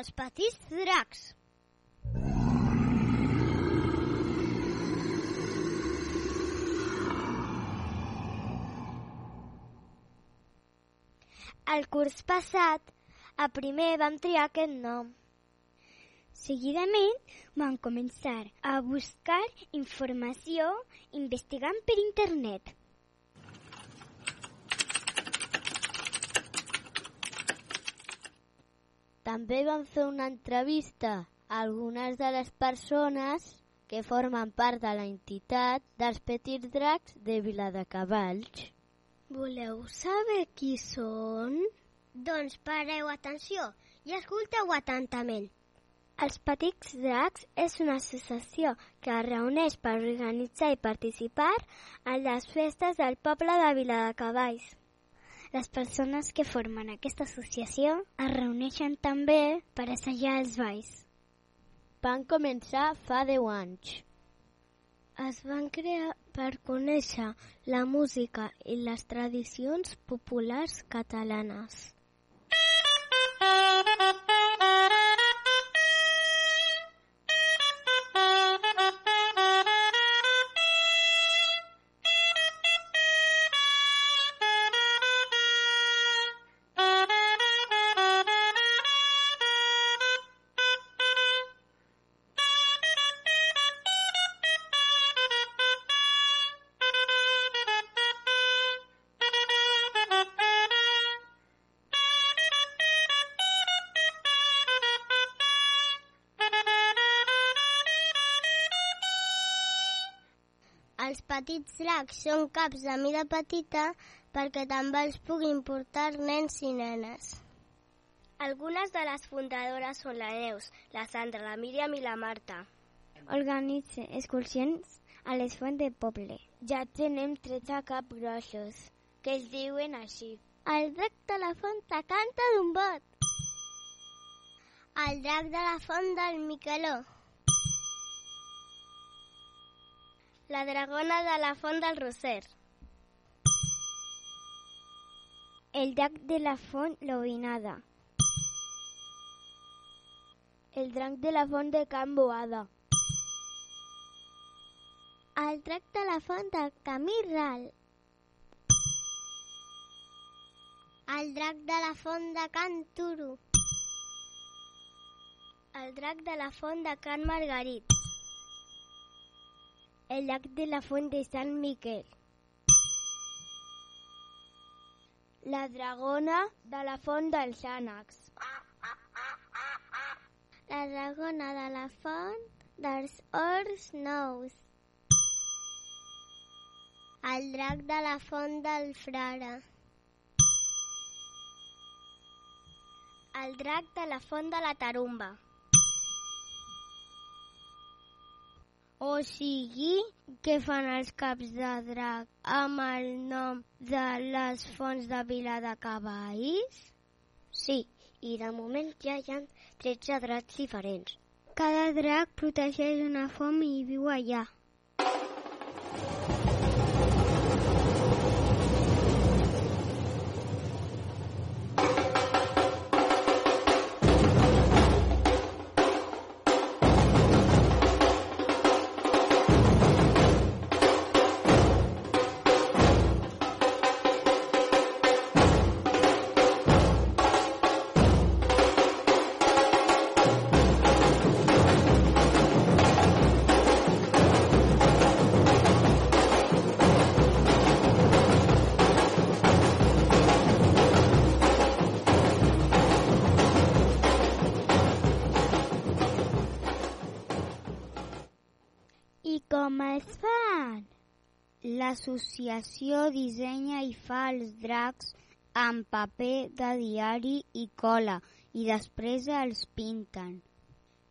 dels petits dracs. El curs passat, a primer vam triar aquest nom. Seguidament vam començar a buscar informació investigant per internet. També vam fer una entrevista a algunes de les persones que formen part de la entitat dels Petits Dracs de Viladecavalls. Voleu saber qui són? Doncs pareu atenció i escolteu atentament. Els Petits Dracs és una associació que es reuneix per organitzar i participar en les festes del poble de Viladecavalls. Les persones que formen aquesta associació es reuneixen també per assajar els balls. Van començar fa 10 anys. Es van crear per conèixer la música i les tradicions populars catalanes. Petits dracs són caps de mida petita perquè també els puguin portar nens i nenes. Algunes de les fundadores són la Neus, la Sandra, la Míriam i la Marta. Organitza excursions a les fonts de poble. Ja tenem 13 cap grossos, que es diuen així. El drac de la font te canta d'un bot. El drac de la font del Miqueló. La dragona de la font del Roser. El drac de la font l'ovinada. El drac de la font de Can Boada. El drac de la font del Camí Ral. El drac de la font de Can Turo. El drac de la font de Can Margarit. El llac de la font de Sant Miquel. La dragona de la font dels ànecs. La dragona de la font dels Horts Nous. El drac de la font del Frare. El drac de la font de la Tarumba. O sigui, què fan els caps de drac amb el nom de les fonts de Vila de Cavalls? Sí, i de moment ja hi ha 13 dracs diferents. Cada drac protegeix una font i viu allà. L'associació dissenya i fa els dracs amb paper de diari i cola i després els pinten.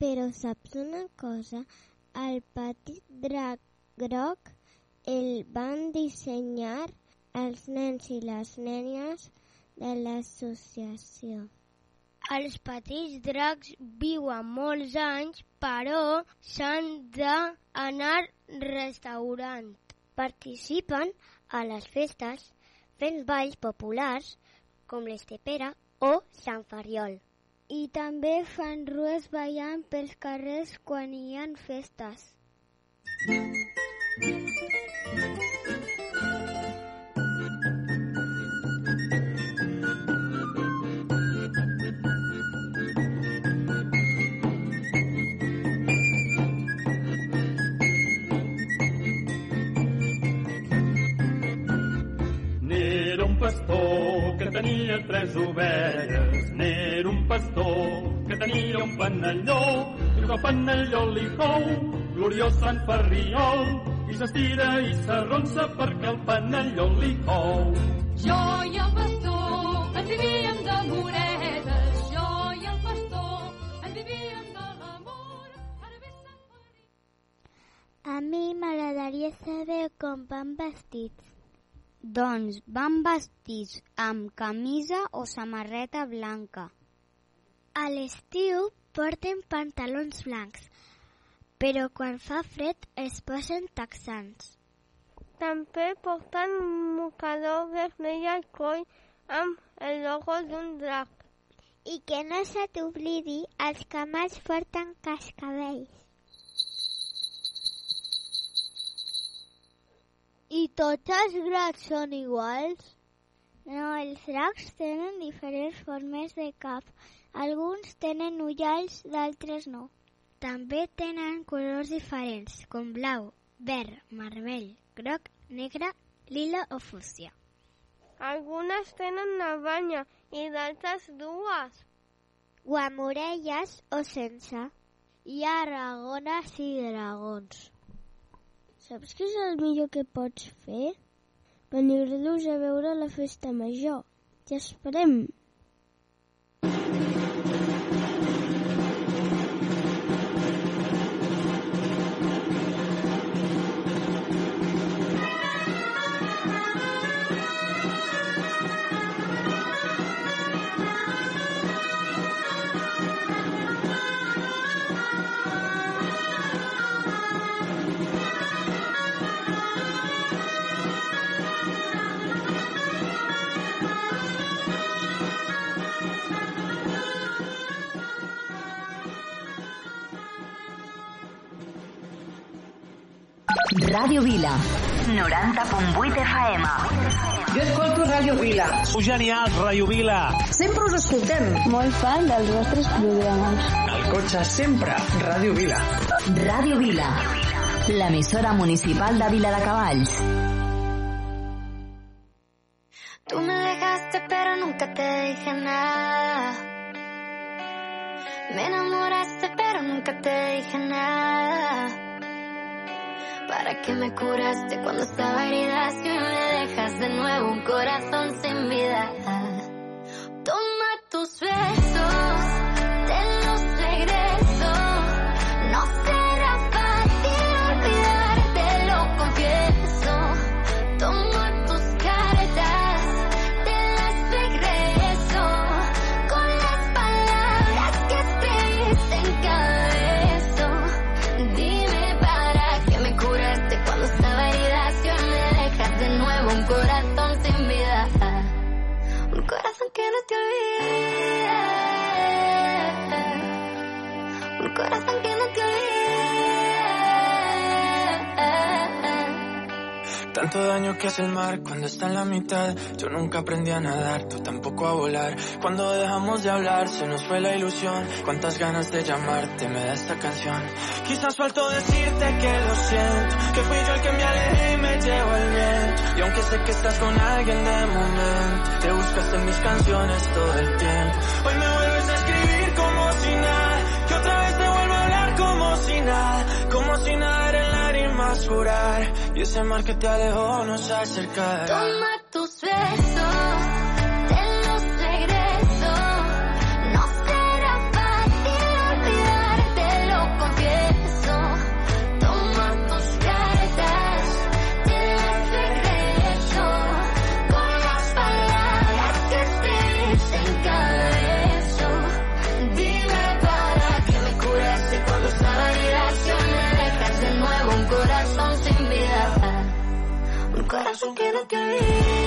Però saps una cosa? El petit drac groc el van dissenyar els nens i les nenes de l'associació. Els petits dracs viuen molts anys, però s'han d'anar restaurant. Participen a les festes fent balls populars com l'estepera o Sant Ferriol. I també fan rues ballant pels carrers quan hi ha festes. N'era pastor que tenia tres ovelles. N'era un pastor que tenia un panelló. I el panelló li cou, gloriós Sant Ferriol. I s'estira i s'arronsa perquè el panelló li cou. Jo i el pastor ens vivíem de monedes. Jo i el pastor ens vivíem de l'amor. Ara ve Sant Ferriol. A mi m'agradaria saber com van vestits. Doncs van vestits amb camisa o samarreta blanca. A l'estiu porten pantalons blancs, però quan fa fred es posen texans. També porten un mocador vermell al coll amb el logo d'un drac. I que no se t'oblidi, els camals porten cascabells. I tots els dracs són iguals? No, els dracs tenen diferents formes de cap. Alguns tenen ullals, d'altres no. També tenen colors diferents, com blau, verd, vermell, groc, negre, lila o fúcsia. Algunes tenen una banya i d'altres dues. O amb orelles o sense. Hi ha dragones i dragons. Saps què és el millor que pots fer? Venir-los a veure la festa major. Ja Ràdio Vila. 90.8 FM. Jo escolto Ràdio Vila. Sou genials, Rayo Vila. Sempre us escoltem. Molt fan dels vostres programes. Al cotxe sempre, Ràdio Vila. Ràdio Vila. L'emissora municipal de Vila de Cavalls. Tú me dejaste pero nunca te dije nada. Me enamoraste pero nunca te dije nada. ¿Para qué me curaste cuando estaba herida si me dejas de nuevo un corazón sin vida? Toma tus besos, daño que hace el mar cuando está en la mitad. Yo nunca aprendí a nadar, tú tampoco a volar. Cuando dejamos de hablar se nos fue la ilusión. Cuántas ganas de llamarte me da esta canción. Quizás faltó decirte que lo siento, que fui yo el que me alejé y me llevo el viento. Y aunque sé que estás con alguien de momento, te buscaste en mis canciones todo el tiempo. Hoy me vuelves a escribir como si nada, que otra vez te vuelvo a hablar como si nada, como si nada lágrimas jurar. Y ese mar que te alejó nos acercará. Toma tus besos, Un corazón que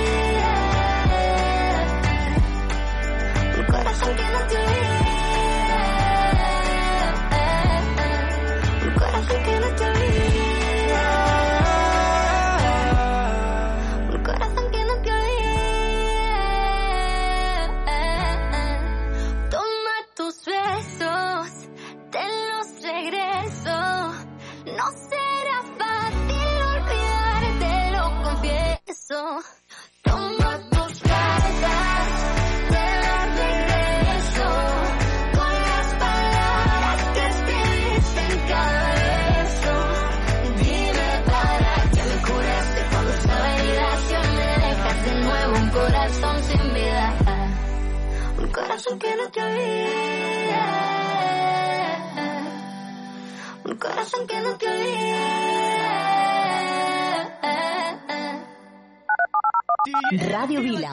dicen que no te olvide. Un corazón que no te olvide. Radio Vila.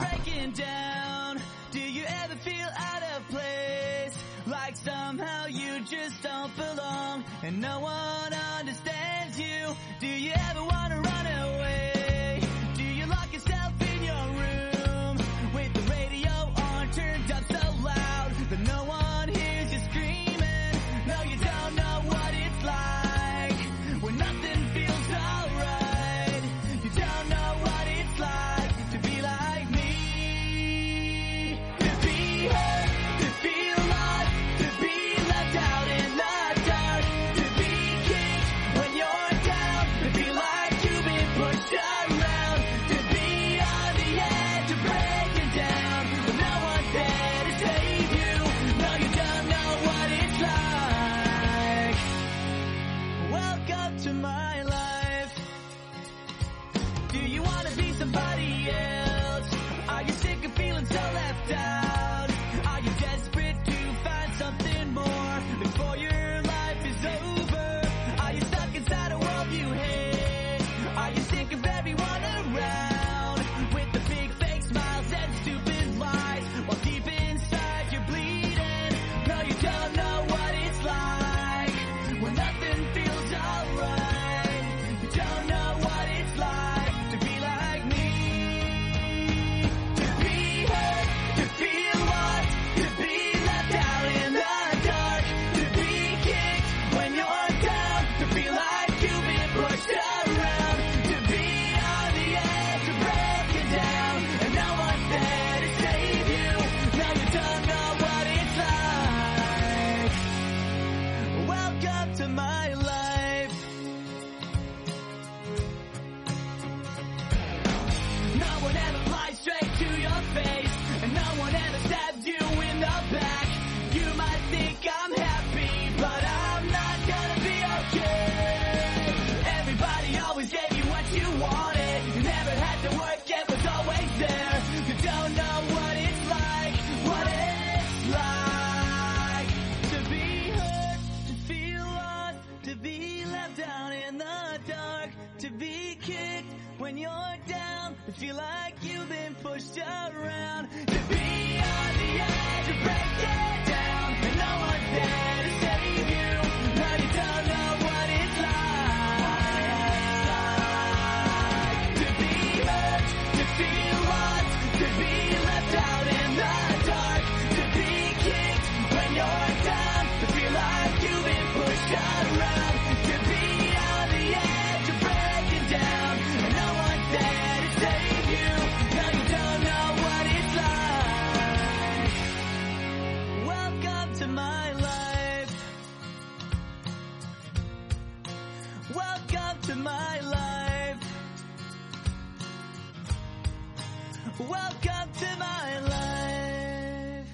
Welcome to my life.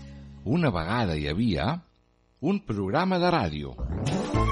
Una vegada hi havia un programa de ràdio.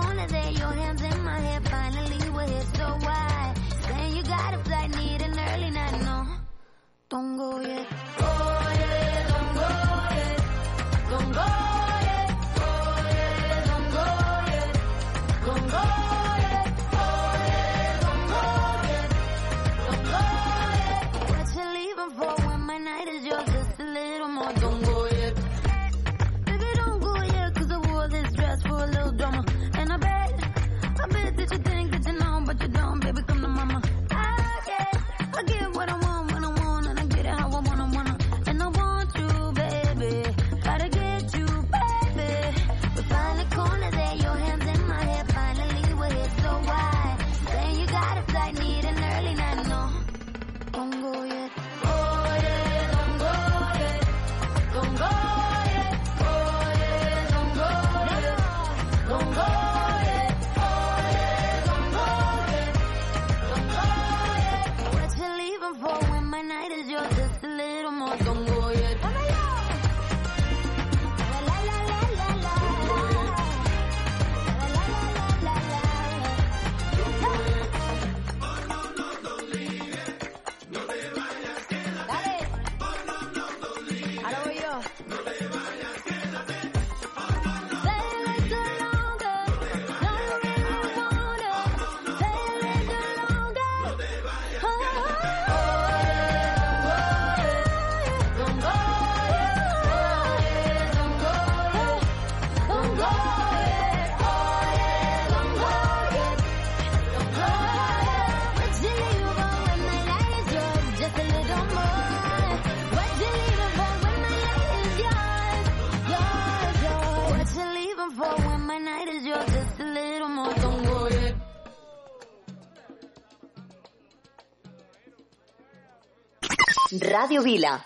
corner there, your hands in Radio Vila.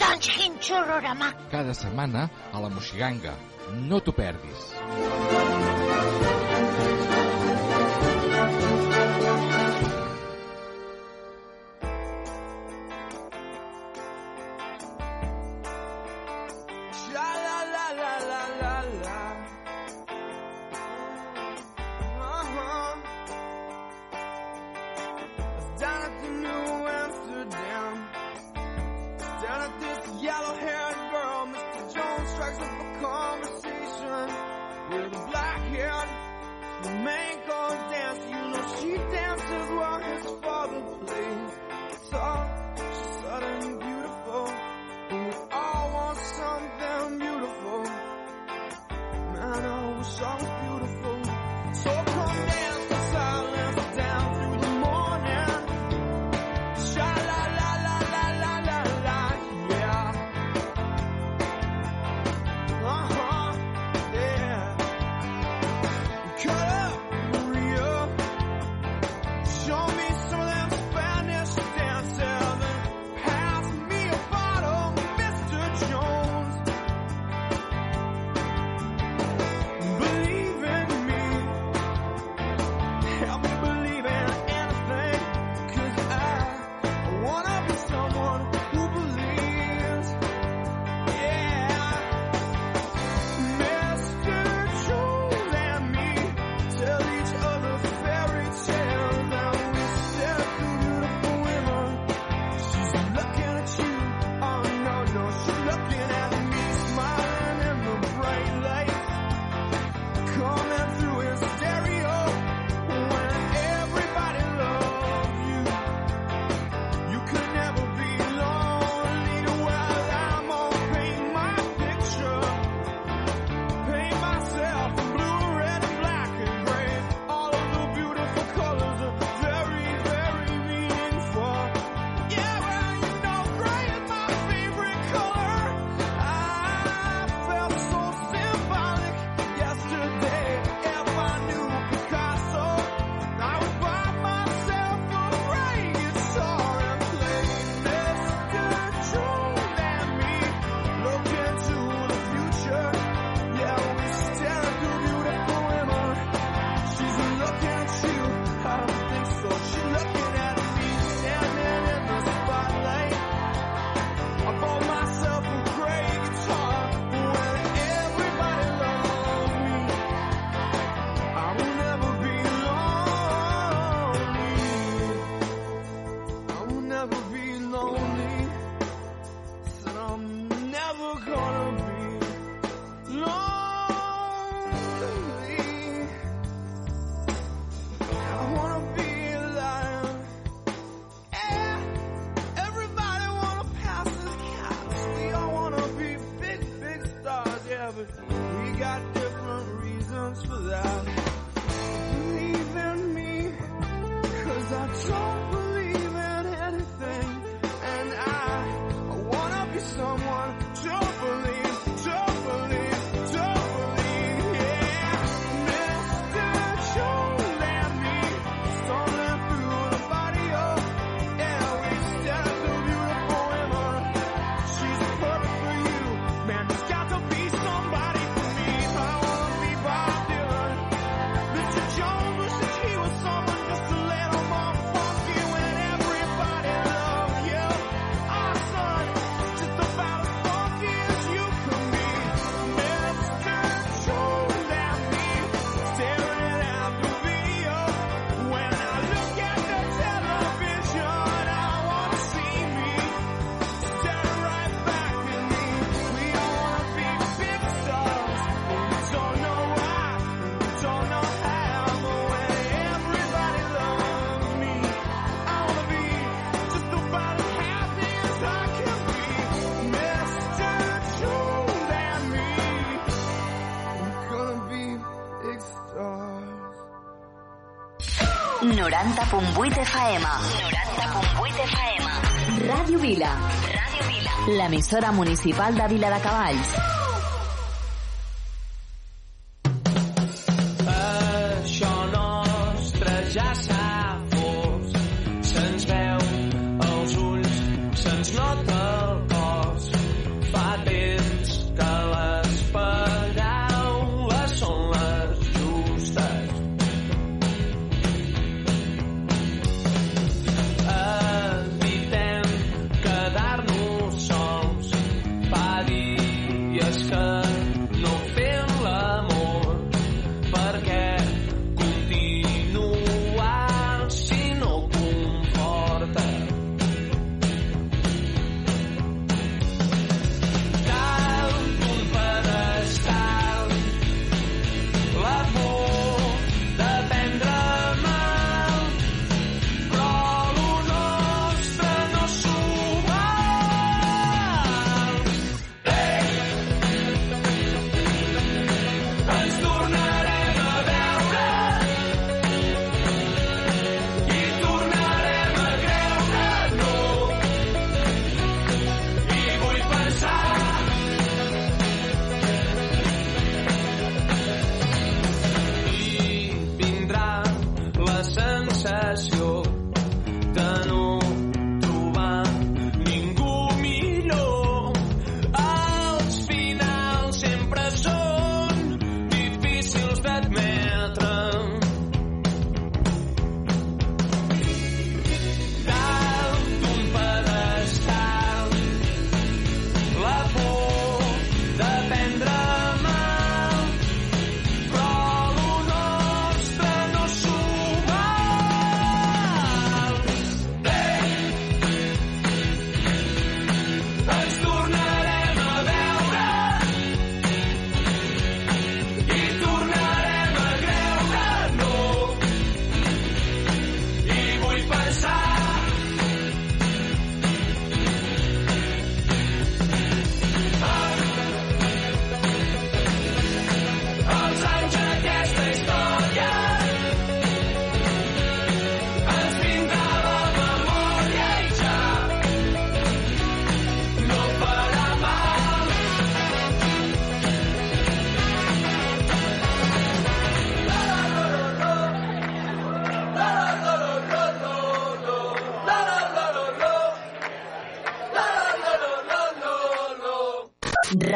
Doncs quin xorrorama! Cada setmana a la Moxiganga. No t'ho perdis. 90.8 de Faema. 90.8 de Faema. Ràdio Vila. Radio Vila. la emisora municipal de Vila de Cavalls.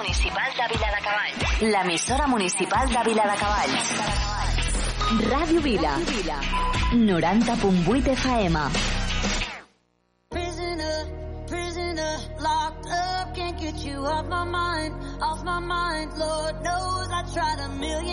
Municipal de Vila de Cavalls. L'emissora municipal de Vila de Cavalls. Ràdio Vila. 90.8 FM. Prisoner, prisoner, locked up, can't get you off my mind, off my mind. Lord knows I tried a million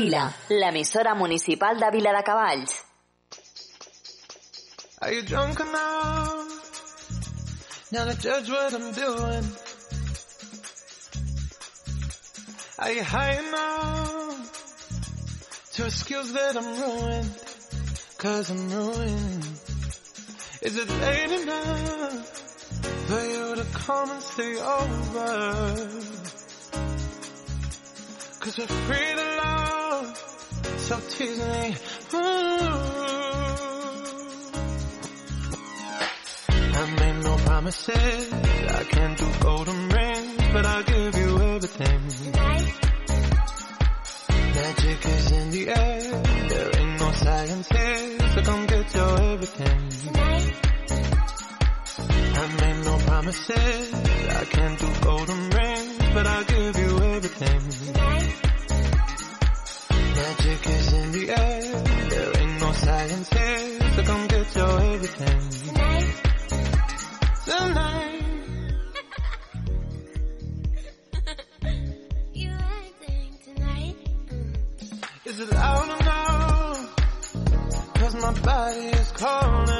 Vila, l'emissora municipal de Vila de Cavalls. Are you drunk enough now to judge what I'm doing? Are you high enough to excuse that I'm ruined? Cause I'm ruined. Is it late enough for you to come and stay over? Cause we're free to love, so tease me. I made no promises, I can't do golden rings, but I'll give you everything. Magic is in the air, there ain't no science here, so come get your everything. I made no promises, I can't do golden rings, but I'll give you everything. Magic is in the air, there ain't no science here, so come get your everything. Tonight. You acting tonight? Is it loud enough? Cause my body is calling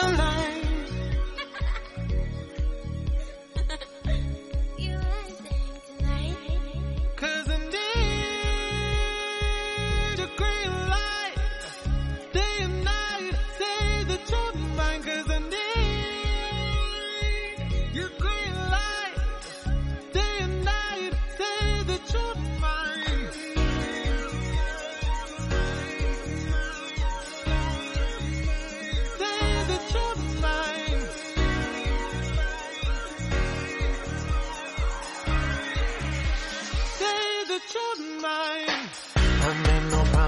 Tonight. You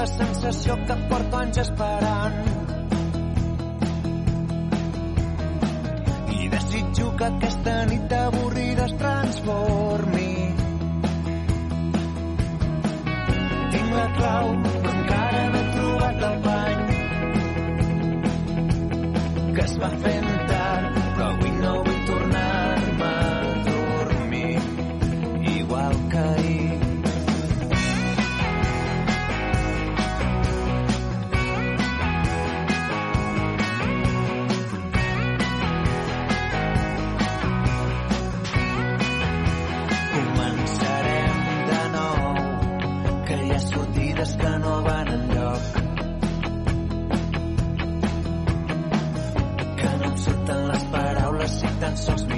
la sensació que porto anys esperant. I desitjo que aquesta nit avorrida es transformi. Tinc la clau, encara no he trobat el pany que es va fer answers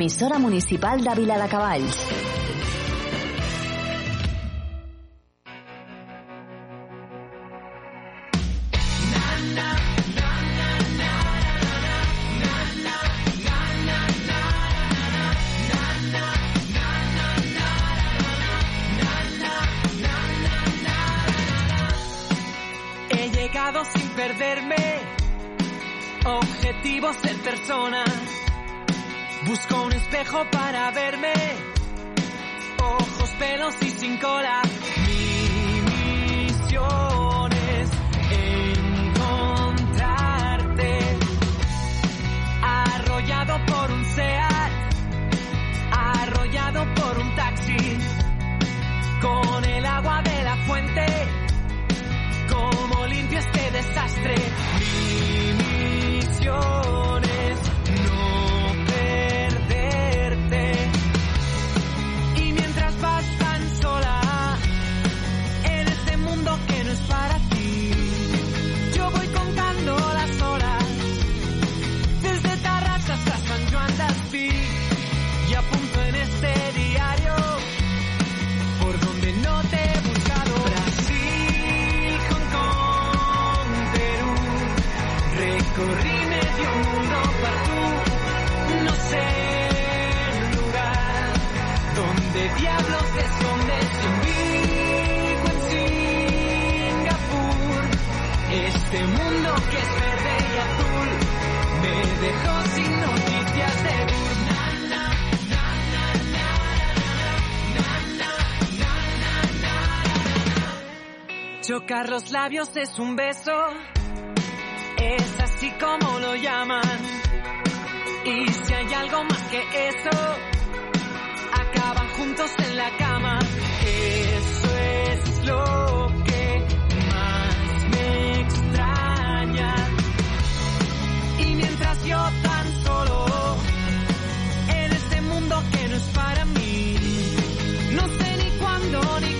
emisora municipal de cabal entre Chocar los labios es un beso, es así como lo llaman. Y si hay algo más que eso, acaban juntos en la cama. Eso es lo que más me extraña. Y mientras yo tan solo en este mundo que no es para mí, no sé ni cuándo ni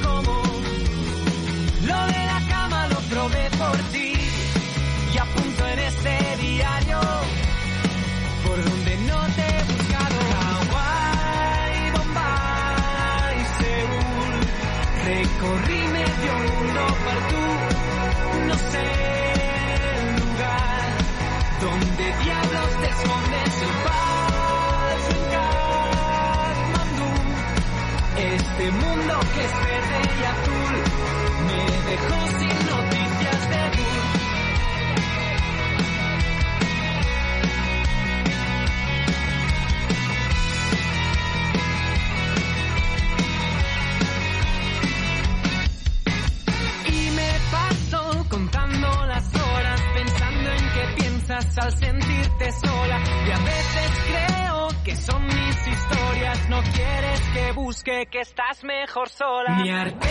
mejor sola. Ni Artés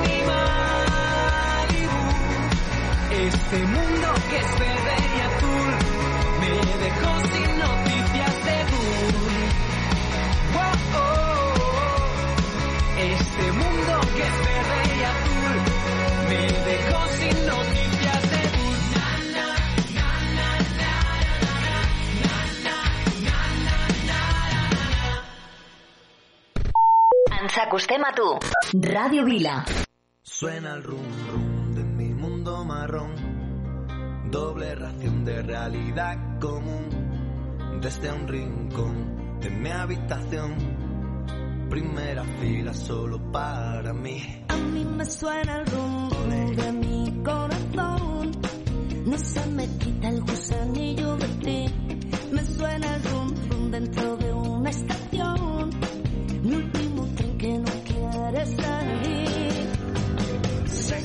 ni Malibu. Este mundo que es Vila. Suena el rum rum de mi mundo marrón. Doble ración de realidad común. Desde un rincón de mi habitación. Primera fila solo para mí. A mí me suena el rum rum de mi corazón. No se me quita el gusanillo de ti. Me suena el rum rum dentro de una estación.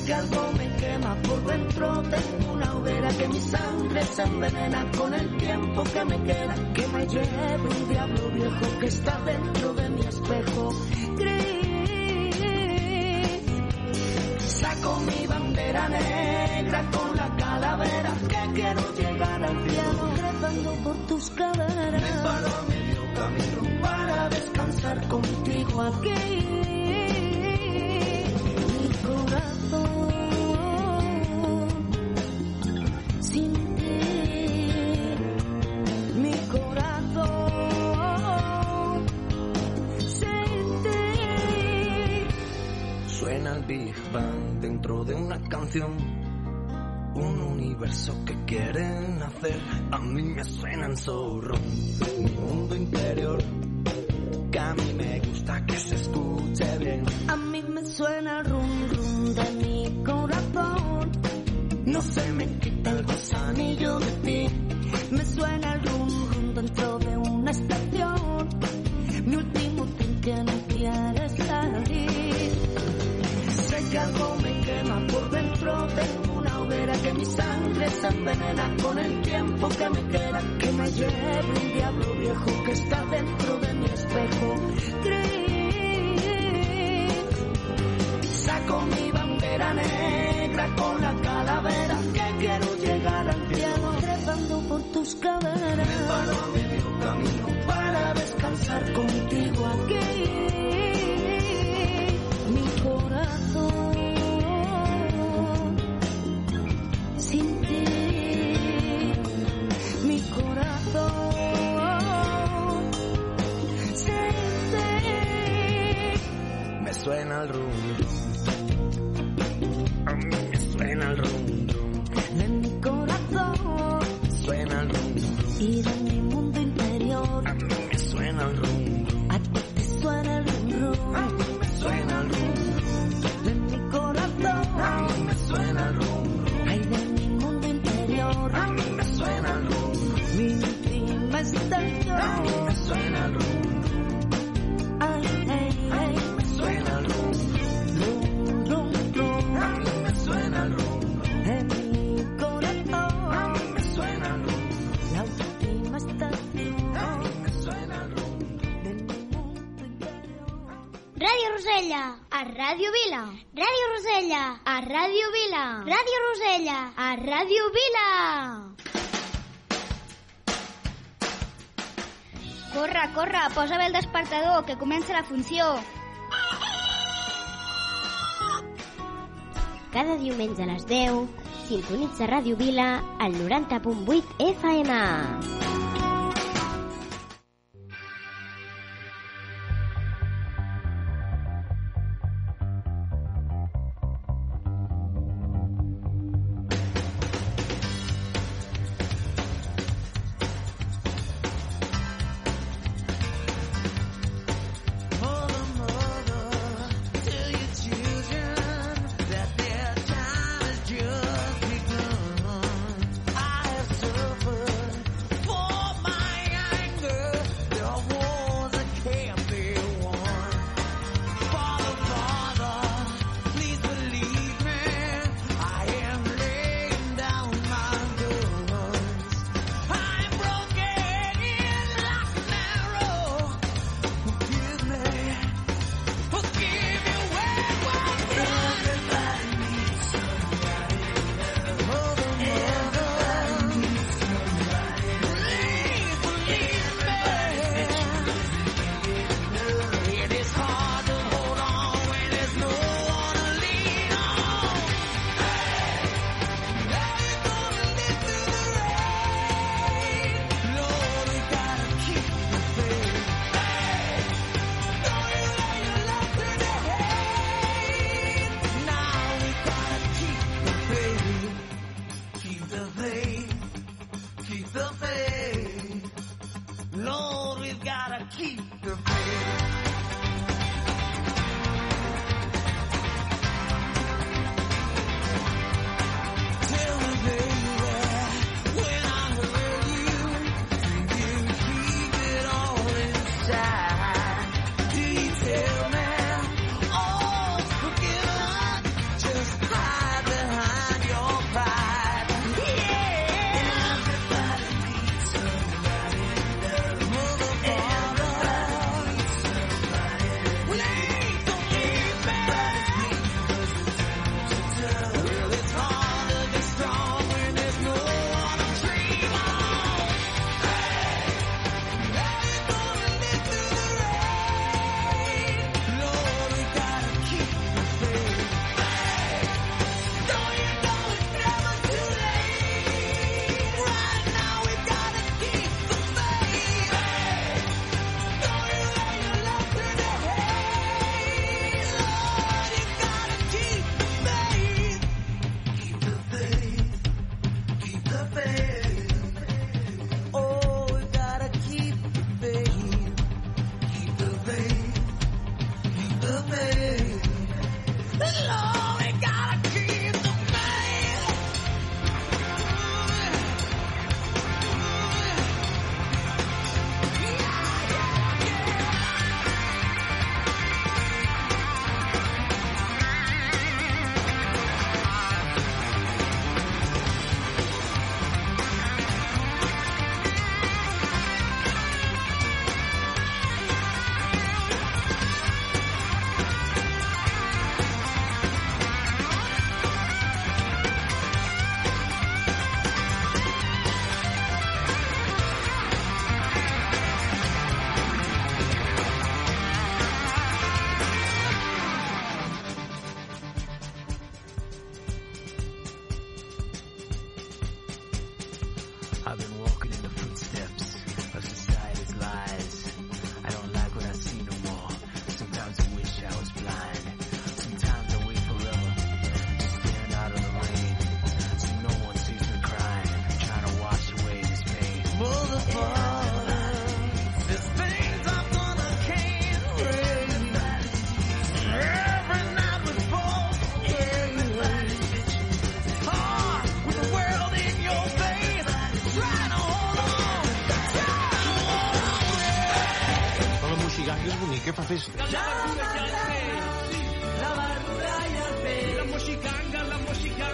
Que algo me quema por dentro. Tengo una hoguera que mi sangre se envenena con el tiempo que me queda. Que me lleve un diablo viejo que está dentro de mi espejo. Gris. Saco mi bandera negra con la calavera que quiero llegar al cielo trepando por tus caderas. Me paro a medio camino para descansar contigo aquí. Big Bang dentro de una canción. Un universo que quieren hacer. A mí me suenan zorro. Mi mundo interior. Que a mí me gusta que se escuche bien. A mí me suena envenena con el tiempo que me queda. Que me lleve un diablo viejo que está dentro de mi espejo. Saco mi bandera negra con la calavera que quiero llegar al cielo trepando por tus caderas. Me paro a medio camino para descansar contigo aquí. Me posa bé el despertador, que comença la funció. Cada diumenge a les 10, sintonitza Ràdio Vila al 90.8 FM.